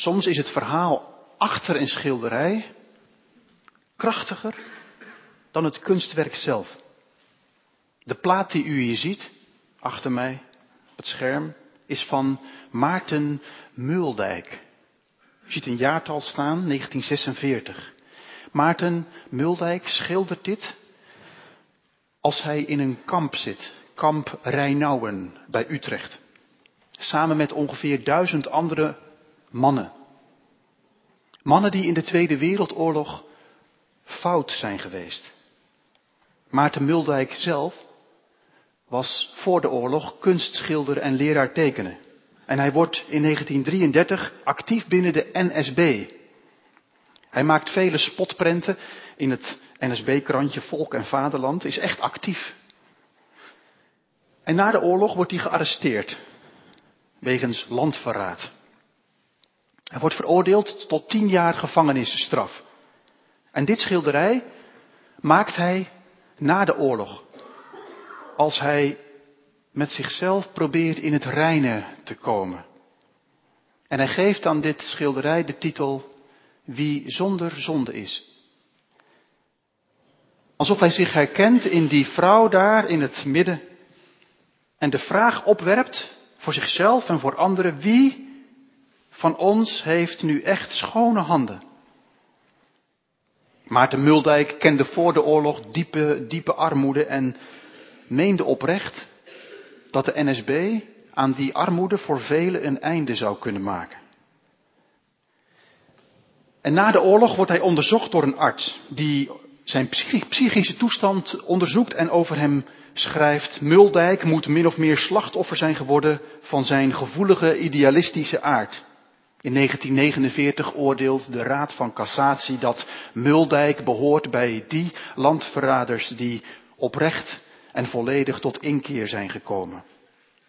Soms is het verhaal achter een schilderij krachtiger dan het kunstwerk zelf. De plaat die u hier ziet, achter mij op het scherm, is van Maarten Muldijk. U ziet een jaartal staan, 1946. Maarten Muldijk schildert dit als hij in een kamp zit, kamp Rijnauwen bij Utrecht. Samen met ongeveer duizend andere mannen. Mannen die in de Tweede Wereldoorlog fout zijn geweest. Maarten Muldijk zelf was voor de oorlog kunstschilder en leraar tekenen. En hij wordt in 1933 actief binnen de NSB. Hij maakt vele spotprenten in het NSB-krantje Volk en Vaderland, is echt actief. En na de oorlog wordt hij gearresteerd wegens landverraad. Hij wordt veroordeeld tot tien jaar gevangenisstraf. En dit schilderij maakt hij na de oorlog. Als hij met zichzelf probeert in het reine te komen. En hij geeft aan dit schilderij de titel Wie zonder zonde is. Alsof hij zich herkent in die vrouw daar in het midden. En de vraag opwerpt voor zichzelf en voor anderen. Wie van ons heeft nu echt schone handen? Maarten Muldijk kende voor de oorlog diepe, diepe armoede en meende oprecht dat de NSB aan die armoede voor velen een einde zou kunnen maken. En na de oorlog wordt hij onderzocht door een arts die zijn psychische toestand onderzoekt en over hem schrijft. Muldijk moet min of meer slachtoffer zijn geworden van zijn gevoelige idealistische aard. In 1949 oordeelt de Raad van Cassatie dat Muldijk behoort bij die landverraders die oprecht en volledig tot inkeer zijn gekomen.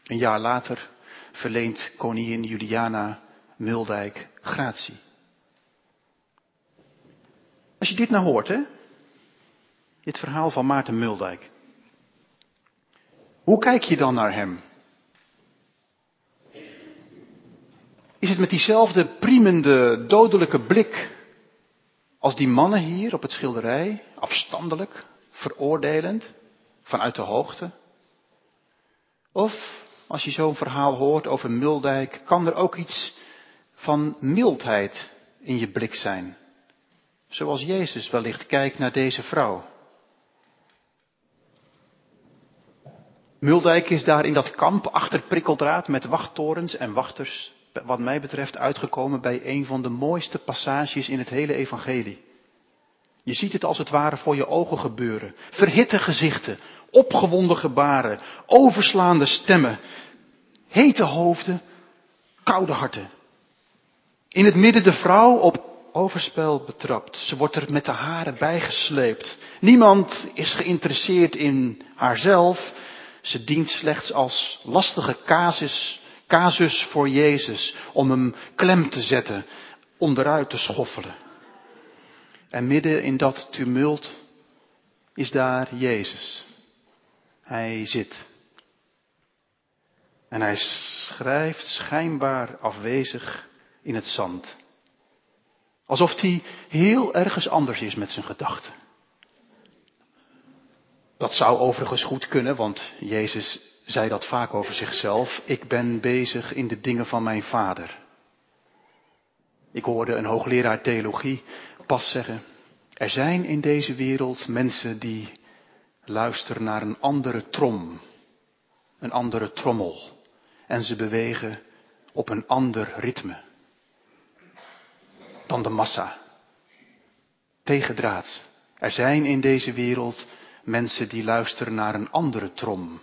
Een jaar later verleent koningin Juliana Muldijk gratie. Als je dit nou hoort, hè? Dit verhaal van Maarten Muldijk. Hoe kijk je dan naar hem? Is het met diezelfde priemende, dodelijke blik als die mannen hier op het schilderij, afstandelijk, veroordelend, vanuit de hoogte? Of als je zo'n verhaal hoort over Muldijk, kan er ook iets van mildheid in je blik zijn. Zoals Jezus wellicht kijkt naar deze vrouw. Muldijk is daar in dat kamp achter prikkeldraad met wachttorens en wachters, wat mij betreft, uitgekomen bij een van de mooiste passages in het hele evangelie. Je ziet het als het ware voor je ogen gebeuren. Verhitte gezichten, opgewonden gebaren, overslaande stemmen, hete hoofden, koude harten. In het midden de vrouw op overspel betrapt. Ze wordt er met de haren bijgesleept. Niemand is geïnteresseerd in haarzelf. Ze dient slechts als lastige casus, casus voor Jezus om hem klem te zetten, onderuit te schoffelen. En midden in dat tumult is daar Jezus. Hij zit. En hij schrijft schijnbaar afwezig in het zand. Alsof hij heel ergens anders is met zijn gedachten. Dat zou overigens goed kunnen, want Jezus zei dat vaak over zichzelf. Ik ben bezig in de dingen van mijn vader. Ik hoorde een hoogleraar theologie pas zeggen, er zijn in deze wereld mensen die luisteren naar een andere trom, een andere trommel. En ze bewegen op een ander ritme dan de massa. Tegendraad. Er zijn in deze wereld mensen die luisteren naar een andere trom.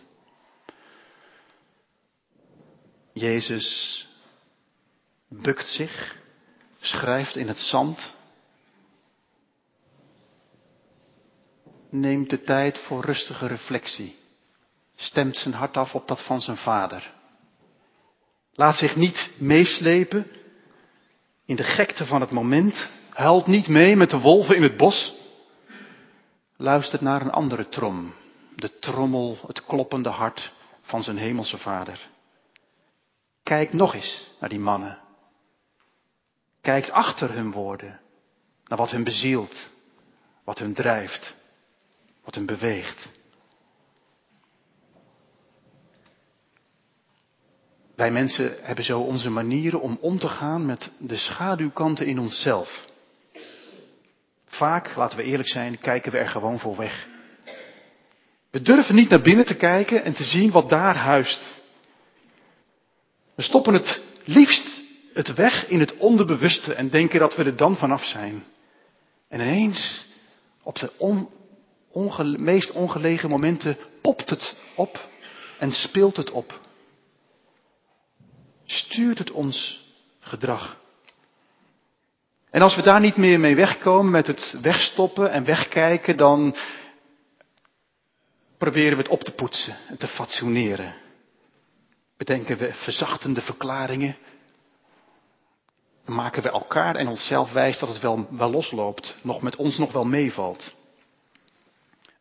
Jezus bukt zich, schrijft in het zand, neemt de tijd voor rustige reflectie, stemt zijn hart af op dat van zijn vader. Laat zich niet meeslepen in de gekte van het moment, huilt niet mee met de wolven in het bos, luistert naar een andere trom, de trommel, het kloppende hart van zijn hemelse vader. Kijk nog eens naar die mannen. kijkt achter hun woorden, naar wat hun bezielt, wat hun drijft, wat hun beweegt. Wij mensen hebben zo onze manieren om om te gaan met de schaduwkanten in onszelf. Vaak, laten we eerlijk zijn, kijken we er gewoon voor weg. We durven niet naar binnen te kijken en te zien wat daar huist. We stoppen het liefst het weg in het onderbewuste en denken dat we er dan vanaf zijn. En ineens, op de meest ongelegen momenten, popt het op en speelt het op. Stuurt het ons gedrag. En als we daar niet meer mee wegkomen met het wegstoppen en wegkijken, dan proberen we het op te poetsen en te fatsoeneren. Bedenken we verzachtende verklaringen. Maken we elkaar en onszelf wijs dat het wel, wel losloopt, nog met ons nog wel meevalt.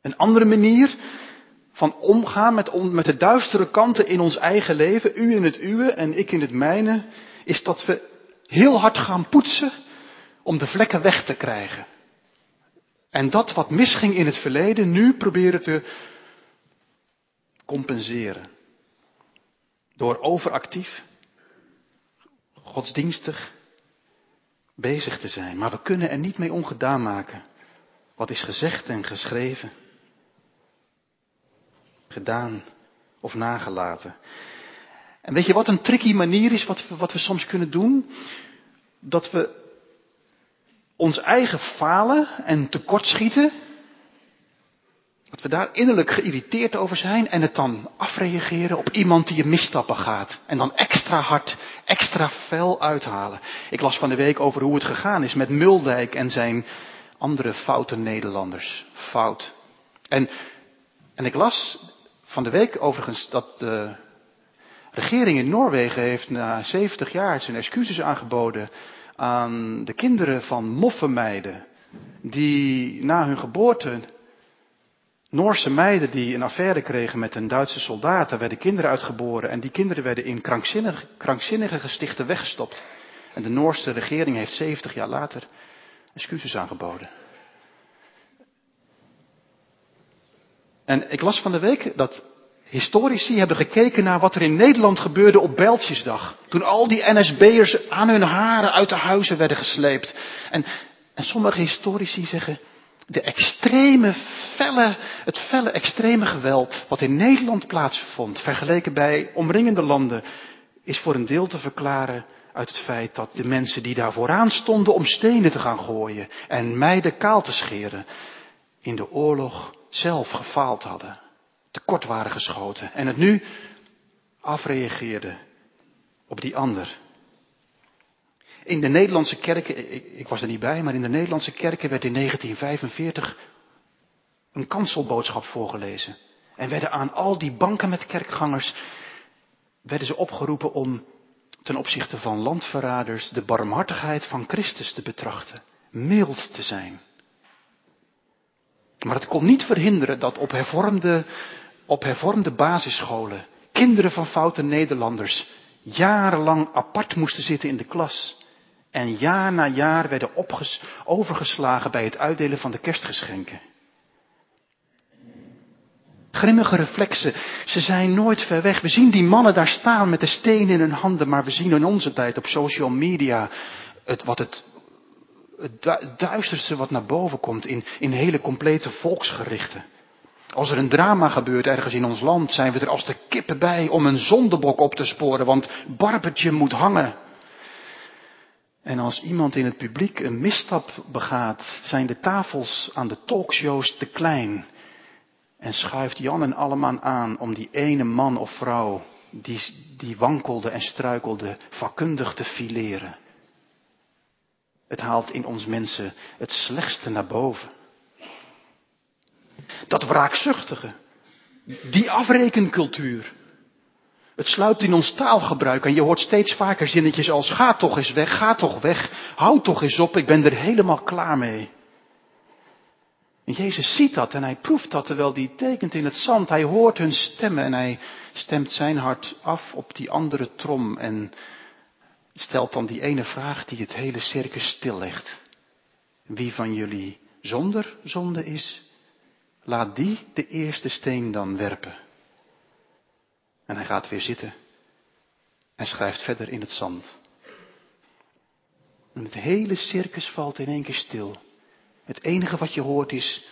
Een andere manier van omgaan met, met de duistere kanten in ons eigen leven, u in het uwe en ik in het mijne, is dat we heel hard gaan poetsen om de vlekken weg te krijgen. En dat wat misging in het verleden nu proberen te compenseren. Door overactief, godsdienstig bezig te zijn. Maar we kunnen er niet mee ongedaan maken. Wat is gezegd en geschreven, gedaan of nagelaten. En weet je wat een tricky manier is wat we, wat we soms kunnen doen? Dat we ons eigen falen en tekortschieten, dat we daar innerlijk geïrriteerd over zijn en het dan afreageren op iemand die een misstappen gaat. En dan extra hard, extra fel uithalen. Ik las van de week over hoe het gegaan is met Muldijk en zijn andere foute Nederlanders. Fout. En, en ik las van de week overigens dat de regering in Noorwegen heeft na 70 jaar zijn excuses aangeboden aan de kinderen van moffenmeiden. Die na hun geboorte, Noorse meiden die een affaire kregen met een Duitse soldaten, werden kinderen uitgeboren. En die kinderen werden in krankzinnige, krankzinnige gestichten weggestopt. En de Noorse regering heeft 70 jaar later excuses aangeboden. En ik las van de week dat Historici hebben gekeken naar wat er in Nederland gebeurde op Bijltjesdag. Toen al die NSB'ers aan hun haren uit de huizen werden gesleept. En, en sommige historici zeggen, de extreme, felle, het felle extreme geweld wat in Nederland plaatsvond, vergeleken bij omringende landen, is voor een deel te verklaren uit het feit dat de mensen die daar vooraan stonden om stenen te gaan gooien en meiden kaal te scheren, in de oorlog zelf gefaald hadden tekort waren geschoten en het nu afreageerde op die ander. In de Nederlandse kerken, ik, ik, was er niet bij, maar in de Nederlandse kerken werd in 1945 een kanselboodschap voorgelezen. En werden aan al die banken met kerkgangers, werden ze opgeroepen om ten opzichte van landverraders de barmhartigheid van Christus te betrachten. Mild te zijn. Maar het kon niet verhinderen dat op hervormde op hervormde basisscholen kinderen van foute Nederlanders jarenlang apart moesten zitten in de klas. En jaar na jaar werden overgeslagen bij het uitdelen van de kerstgeschenken. Grimmige reflexen, ze zijn nooit ver weg. We zien die mannen daar staan met de steen in hun handen, maar we zien in onze tijd op social media het, wat het, het duisterste wat naar boven komt in, in hele complete volksgerichten. Als er een drama gebeurt ergens in ons land, zijn we er als de kippen bij om een zondebok op te sporen, want Barbetje moet hangen. En als iemand in het publiek een misstap begaat, zijn de tafels aan de talkshows te klein. En schuift Jan en Alleman aan om die ene man of vrouw die, die wankelde en struikelde vakkundig te fileren. Het haalt in ons mensen het slechtste naar boven. Dat wraakzuchtige. Die afrekencultuur. Het sluipt in ons taalgebruik en je hoort steeds vaker zinnetjes als ga toch eens weg, ga toch weg, hou toch eens op, ik ben er helemaal klaar mee. En Jezus ziet dat en hij proeft dat terwijl hij tekent in het zand. Hij hoort hun stemmen en hij stemt zijn hart af op die andere trom. En stelt dan die ene vraag die het hele circus stillegt. Wie van jullie zonder zonde is, laat die de eerste steen dan werpen. En hij gaat weer zitten en schrijft verder in het zand. En het hele circus valt in één keer stil. Het enige wat je hoort is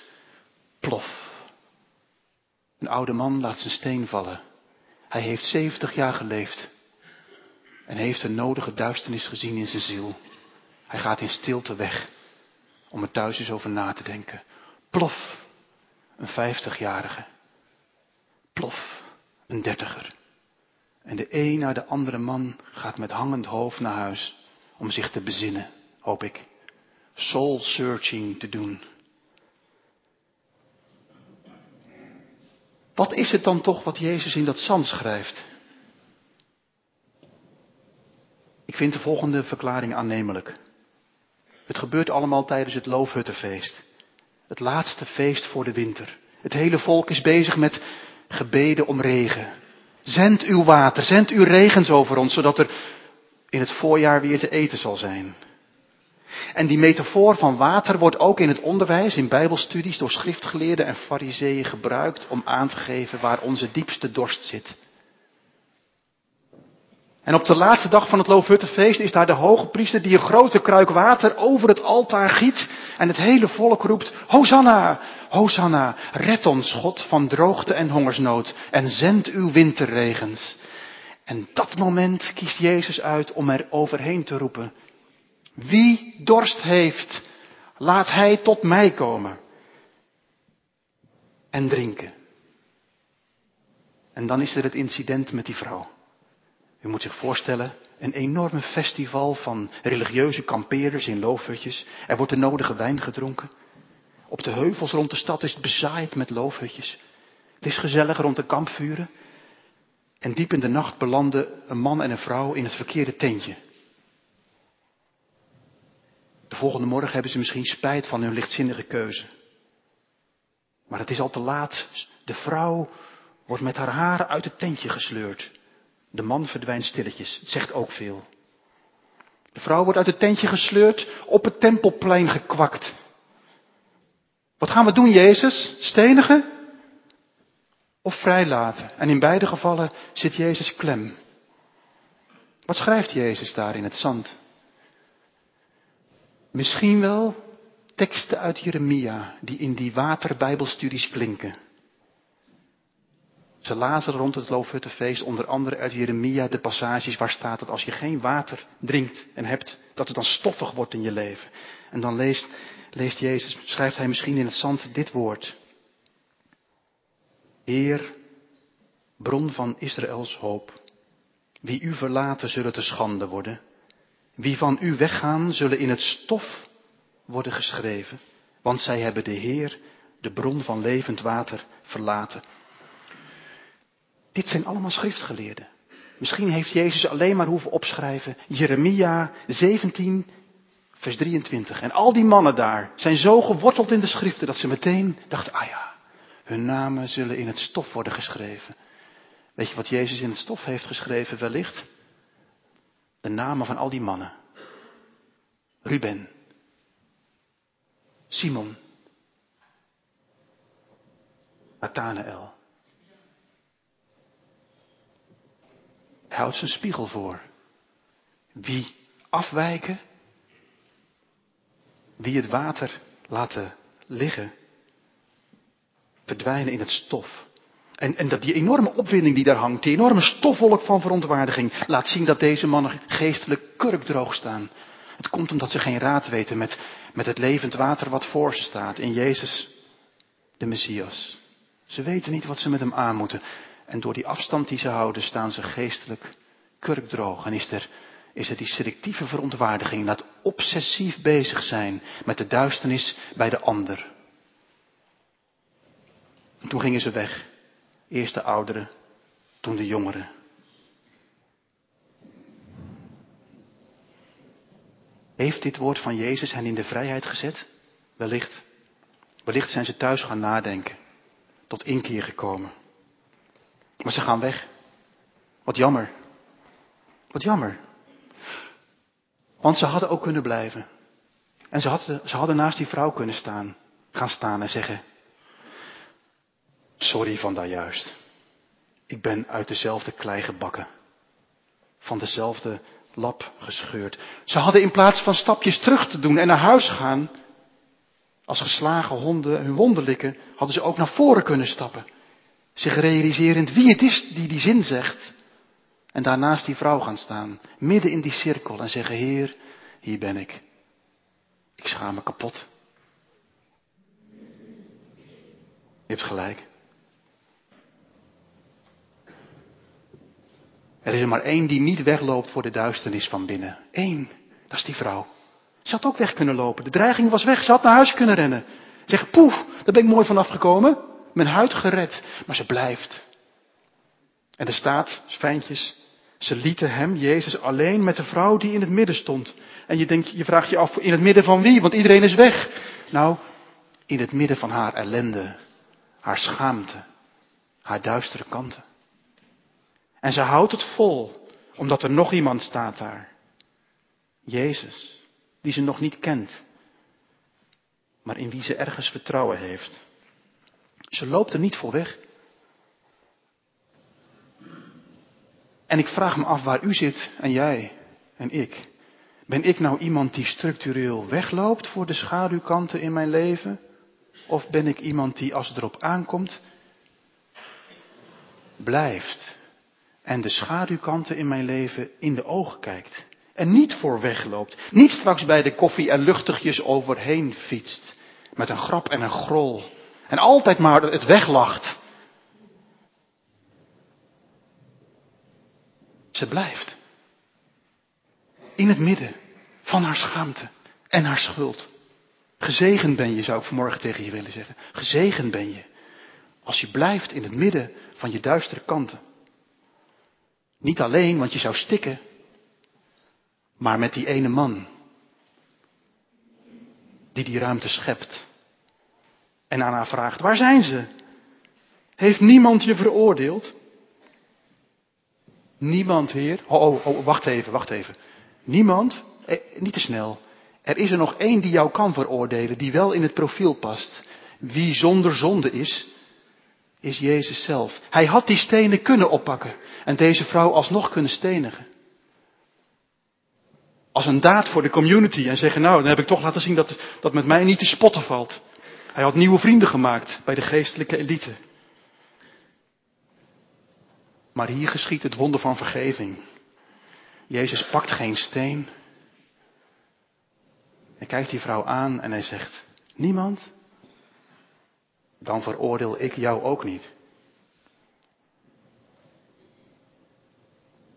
plof. Een oude man laat zijn steen vallen. Hij heeft zeventig jaar geleefd en heeft een nodige duisternis gezien in zijn ziel. Hij gaat in stilte weg om er thuis eens over na te denken. Plof, een vijftigjarige. Plof, een dertiger. En de een naar de andere man gaat met hangend hoofd naar huis om zich te bezinnen, hoop ik. Soul searching te doen. Wat is het dan toch wat Jezus in dat zand schrijft? Ik vind de volgende verklaring aannemelijk. Het gebeurt allemaal tijdens het Loofhuttenfeest. Het laatste feest voor de winter. Het hele volk is bezig met gebeden om regen. Zend uw water, zend uw regens over ons, zodat er in het voorjaar weer te eten zal zijn. En die metafoor van water wordt ook in het onderwijs, in bijbelstudies, door schriftgeleerden en fariseeën gebruikt om aan te geven waar onze diepste dorst zit. En op de laatste dag van het Loofhuttenfeest is daar de hoge priester die een grote kruik water over het altaar giet en het hele volk roept, Hosanna, Hosanna, red ons God van droogte en hongersnood en zend uw winterregens. En dat moment kiest Jezus uit om er overheen te roepen, wie dorst heeft, laat hij tot mij komen en drinken. En dan is er het incident met die vrouw. U moet zich voorstellen, een enorme festival van religieuze kampeerders in loofhutjes. Er wordt de nodige wijn gedronken. Op de heuvels rond de stad is het bezaaid met loofhutjes. Het is gezellig rond de kampvuren. En diep in de nacht belanden een man en een vrouw in het verkeerde tentje. De volgende morgen hebben ze misschien spijt van hun lichtzinnige keuze. Maar het is al te laat. De vrouw wordt met haar haren uit het tentje gesleurd. De man verdwijnt stilletjes. Het zegt ook veel. De vrouw wordt uit het tentje gesleurd, op het tempelplein gekwakt. Wat gaan we doen, Jezus? Stenigen? Of vrijlaten? En in beide gevallen zit Jezus klem. Wat schrijft Jezus daar in het zand? Misschien wel teksten uit Jeremia die in die waterbijbelstudies klinken. Ze lazen rond het Loofhuttenfeest onder andere uit Jeremia de passages waar staat dat als je geen water drinkt en hebt, dat het dan stoffig wordt in je leven. En dan leest, leest Jezus, schrijft hij misschien in het zand dit woord. Heer, bron van Israëls hoop, wie u verlaten zullen te schande worden, wie van u weggaan zullen in het stof worden geschreven, want zij hebben de Heer, de bron van levend water, verlaten. Dit zijn allemaal schriftgeleerden. Misschien heeft Jezus alleen maar hoeven opschrijven Jeremia 17, vers 23. En al die mannen daar zijn zo geworteld in de schriften dat ze meteen dachten, ah ja, hun namen zullen in het stof worden geschreven. Weet je wat Jezus in het stof heeft geschreven wellicht? De namen van al die mannen. Ruben. Simon. Nathanael. Houdt zijn spiegel voor. Wie afwijken, wie het water laten liggen, verdwijnen in het stof. En, en dat die enorme opwinding die daar hangt, die enorme stofwolk van verontwaardiging, laat zien dat deze mannen geestelijk kurkdroog staan. Het komt omdat ze geen raad weten met, met het levend water wat voor ze staat in Jezus, de Messias. Ze weten niet wat ze met hem aan moeten. En door die afstand die ze houden, staan ze geestelijk kurkdroog. En is er, is er die selectieve verontwaardiging, dat obsessief bezig zijn met de duisternis bij de ander. En toen gingen ze weg. Eerst de ouderen, toen de jongeren. Heeft dit woord van Jezus hen in de vrijheid gezet? Wellicht. Wellicht zijn ze thuis gaan nadenken. Tot inkeer gekomen. Maar ze gaan weg. Wat jammer. Wat jammer. Want ze hadden ook kunnen blijven. En ze hadden, ze hadden naast die vrouw kunnen staan, gaan staan en zeggen, sorry van daar juist. Ik ben uit dezelfde klei gebakken. Van dezelfde lap gescheurd. Ze hadden in plaats van stapjes terug te doen en naar huis gaan, als geslagen honden hun wonden likken, hadden ze ook naar voren kunnen stappen. Zich realiserend wie het is die die zin zegt. En daarnaast die vrouw gaan staan, midden in die cirkel en zeggen, Heer, hier ben ik. Ik schaam me kapot. Je hebt gelijk. Er is er maar één die niet wegloopt voor de duisternis van binnen. Eén. Dat is die vrouw. Ze had ook weg kunnen lopen. De dreiging was weg. Ze had naar huis kunnen rennen. Zeg, poef, daar ben ik mooi van afgekomen. Mijn huid gered. Maar ze blijft. En er staat, fijntjes, ze lieten hem, Jezus, alleen met de vrouw die in het midden stond. En je, denkt, je vraagt je af, in het midden van wie? Want iedereen is weg. Nou, in het midden van haar ellende, haar schaamte, haar duistere kanten. En ze houdt het vol, omdat er nog iemand staat daar. Jezus, die ze nog niet kent, maar in wie ze ergens vertrouwen heeft. Ze loopt er niet voor weg. En ik vraag me af waar u zit en jij en ik. Ben ik nou iemand die structureel wegloopt voor de schaduwkanten in mijn leven? Of ben ik iemand die als het erop aankomt, blijft en de schaduwkanten in mijn leven in de ogen kijkt? En niet voor wegloopt. Niet straks bij de koffie en luchtigjes overheen fietst. Met een grap en een grol. En altijd maar het weglacht. Ze blijft. In het midden van haar schaamte en haar schuld. Gezegend ben je, zou ik vanmorgen tegen je willen zeggen. Gezegend ben je. Als je blijft in het midden van je duistere kanten. Niet alleen, want je zou stikken. Maar met die ene man. Die die ruimte schept. En aan haar vraagt, waar zijn ze? Heeft niemand je veroordeeld? Niemand, Heer. Oh, oh, oh, wacht even, wacht even. Niemand, eh, niet te snel. Er is er nog één die jou kan veroordelen, die wel in het profiel past. Wie zonder zonde is, is Jezus zelf. Hij had die stenen kunnen oppakken en deze vrouw alsnog kunnen stenigen. Als een daad voor de community en zeggen, nou, dan heb ik toch laten zien dat, dat met mij niet te spotten valt. Hij had nieuwe vrienden gemaakt bij de geestelijke elite. Maar hier geschiet het wonder van vergeving. Jezus pakt geen steen. Hij kijkt die vrouw aan en hij zegt, niemand? Dan veroordeel ik jou ook niet.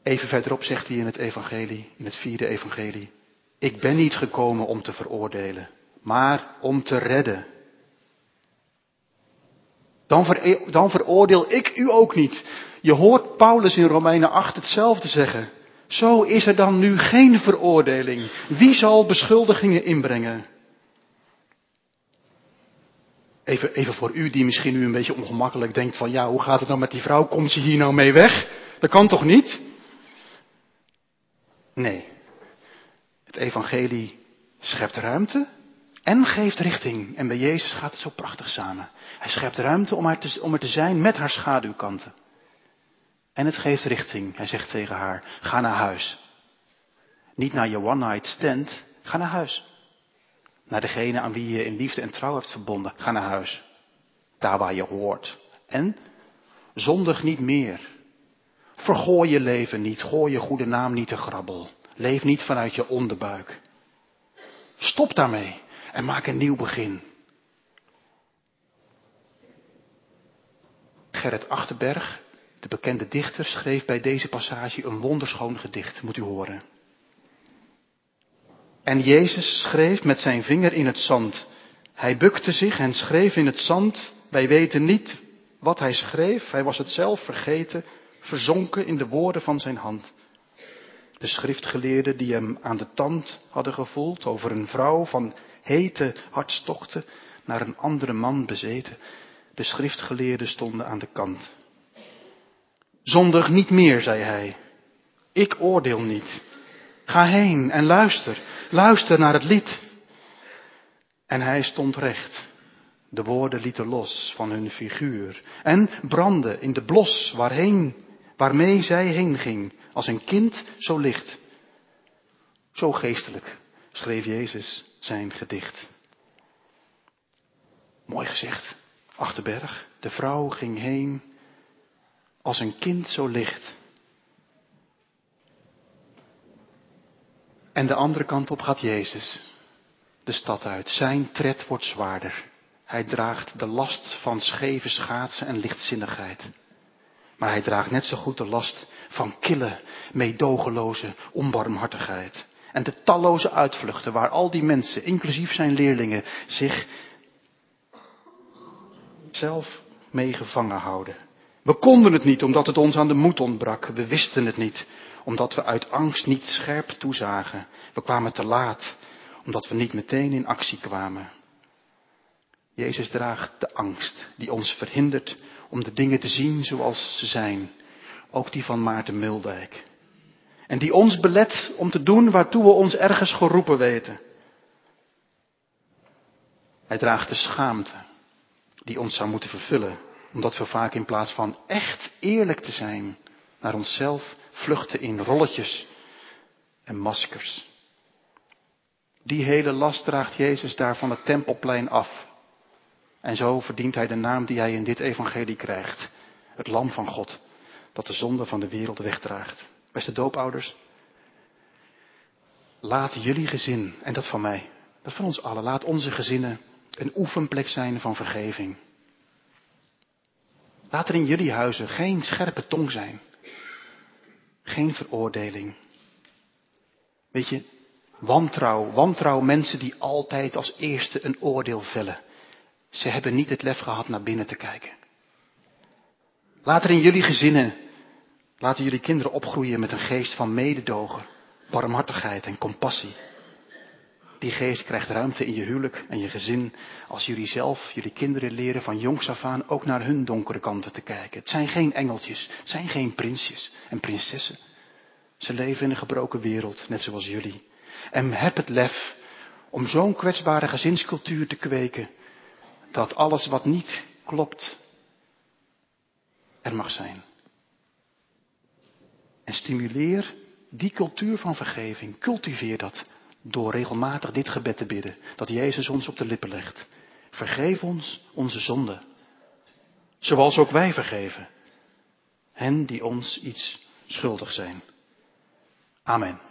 Even verderop zegt hij in het evangelie, in het vierde evangelie, ik ben niet gekomen om te veroordelen, maar om te redden. Dan, ver, dan veroordeel ik u ook niet. Je hoort Paulus in Romeinen 8 hetzelfde zeggen. Zo is er dan nu geen veroordeling. Wie zal beschuldigingen inbrengen? Even, even voor u die misschien nu een beetje ongemakkelijk denkt van ja, hoe gaat het nou met die vrouw? Komt ze hier nou mee weg? Dat kan toch niet? Nee. Het evangelie schept ruimte en geeft richting. En bij Jezus gaat het zo prachtig samen. Hij schept ruimte om te, om er te zijn met haar schaduwkanten. En het geeft richting. Hij zegt tegen haar, ga naar huis. Niet naar je one night stand, ga naar huis. Naar degene aan wie je in liefde en trouw hebt verbonden, ga naar huis. Daar waar je hoort. En zondig niet meer. Vergooi je leven niet, gooi je goede naam niet te grabbel. Leef niet vanuit je onderbuik. Stop daarmee en maak een nieuw begin. Gerrit Achterberg, de bekende dichter, schreef bij deze passage een wonderschoon gedicht, moet u horen. En Jezus schreef met zijn vinger in het zand. Hij bukte zich en schreef in het zand. Wij weten niet wat hij schreef. Hij was het zelf vergeten, verzonken in de woorden van zijn hand. De schriftgeleerden die hem aan de tand hadden gevoeld over een vrouw van hete hartstochten naar een andere man bezeten. De schriftgeleerden stonden aan de kant. Zondig niet meer, zei hij. Ik oordeel niet. Ga heen en luister. Luister naar het lied. En hij stond recht. De woorden lieten los van hun figuur en brandden in de blos waarheen, waarmee zij heen ging, als een kind zo licht. Zo geestelijk schreef Jezus zijn gedicht. Mooi gezegd, Achterberg. De vrouw ging heen als een kind zo licht. En de andere kant op gaat Jezus, de stad uit. Zijn tred wordt zwaarder. Hij draagt de last van scheve schaatsen en lichtzinnigheid. Maar hij draagt net zo goed de last van kille, meedogenloze onbarmhartigheid. En de talloze uitvluchten waar al die mensen, inclusief zijn leerlingen, zich zelf mee gevangen houden. We konden het niet omdat het ons aan de moed ontbrak. We wisten het niet omdat we uit angst niet scherp toezagen. We kwamen te laat omdat we niet meteen in actie kwamen. Jezus draagt de angst die ons verhindert om de dingen te zien zoals ze zijn. Ook die van Maarten Muldijk. En die ons belet om te doen waartoe we ons ergens geroepen weten. Hij draagt de schaamte die ons zou moeten vervullen, omdat we vaak in plaats van echt eerlijk te zijn naar onszelf vluchten in rolletjes en maskers. Die hele last draagt Jezus daar van het tempelplein af. En zo verdient hij de naam die hij in dit evangelie krijgt. Het lam van God, dat de zonde van de wereld wegdraagt. Beste doopouders, laat jullie gezin, en dat van mij, dat van ons allen, laat onze gezinnen een oefenplek zijn van vergeving. Laat er in jullie huizen geen scherpe tong zijn. Geen veroordeling. Weet je, wantrouw, wantrouw mensen die altijd als eerste een oordeel vellen. Ze hebben niet het lef gehad naar binnen te kijken. Laat er in jullie gezinnen, laten jullie kinderen opgroeien met een geest van mededogen, barmhartigheid en compassie. Die geest krijgt ruimte in je huwelijk en je gezin als jullie zelf, jullie kinderen leren van jongs af aan ook naar hun donkere kanten te kijken. Het zijn geen engeltjes, het zijn geen prinsjes en prinsessen. Ze leven in een gebroken wereld, net zoals jullie. En heb het lef om zo'n kwetsbare gezinscultuur te kweken, dat alles wat niet klopt, er mag zijn. En stimuleer die cultuur van vergeving, cultiveer dat door regelmatig dit gebed te bidden, dat Jezus ons op de lippen legt. Vergeef ons onze zonden, zoals ook wij vergeven hen die ons iets schuldig zijn. Amen.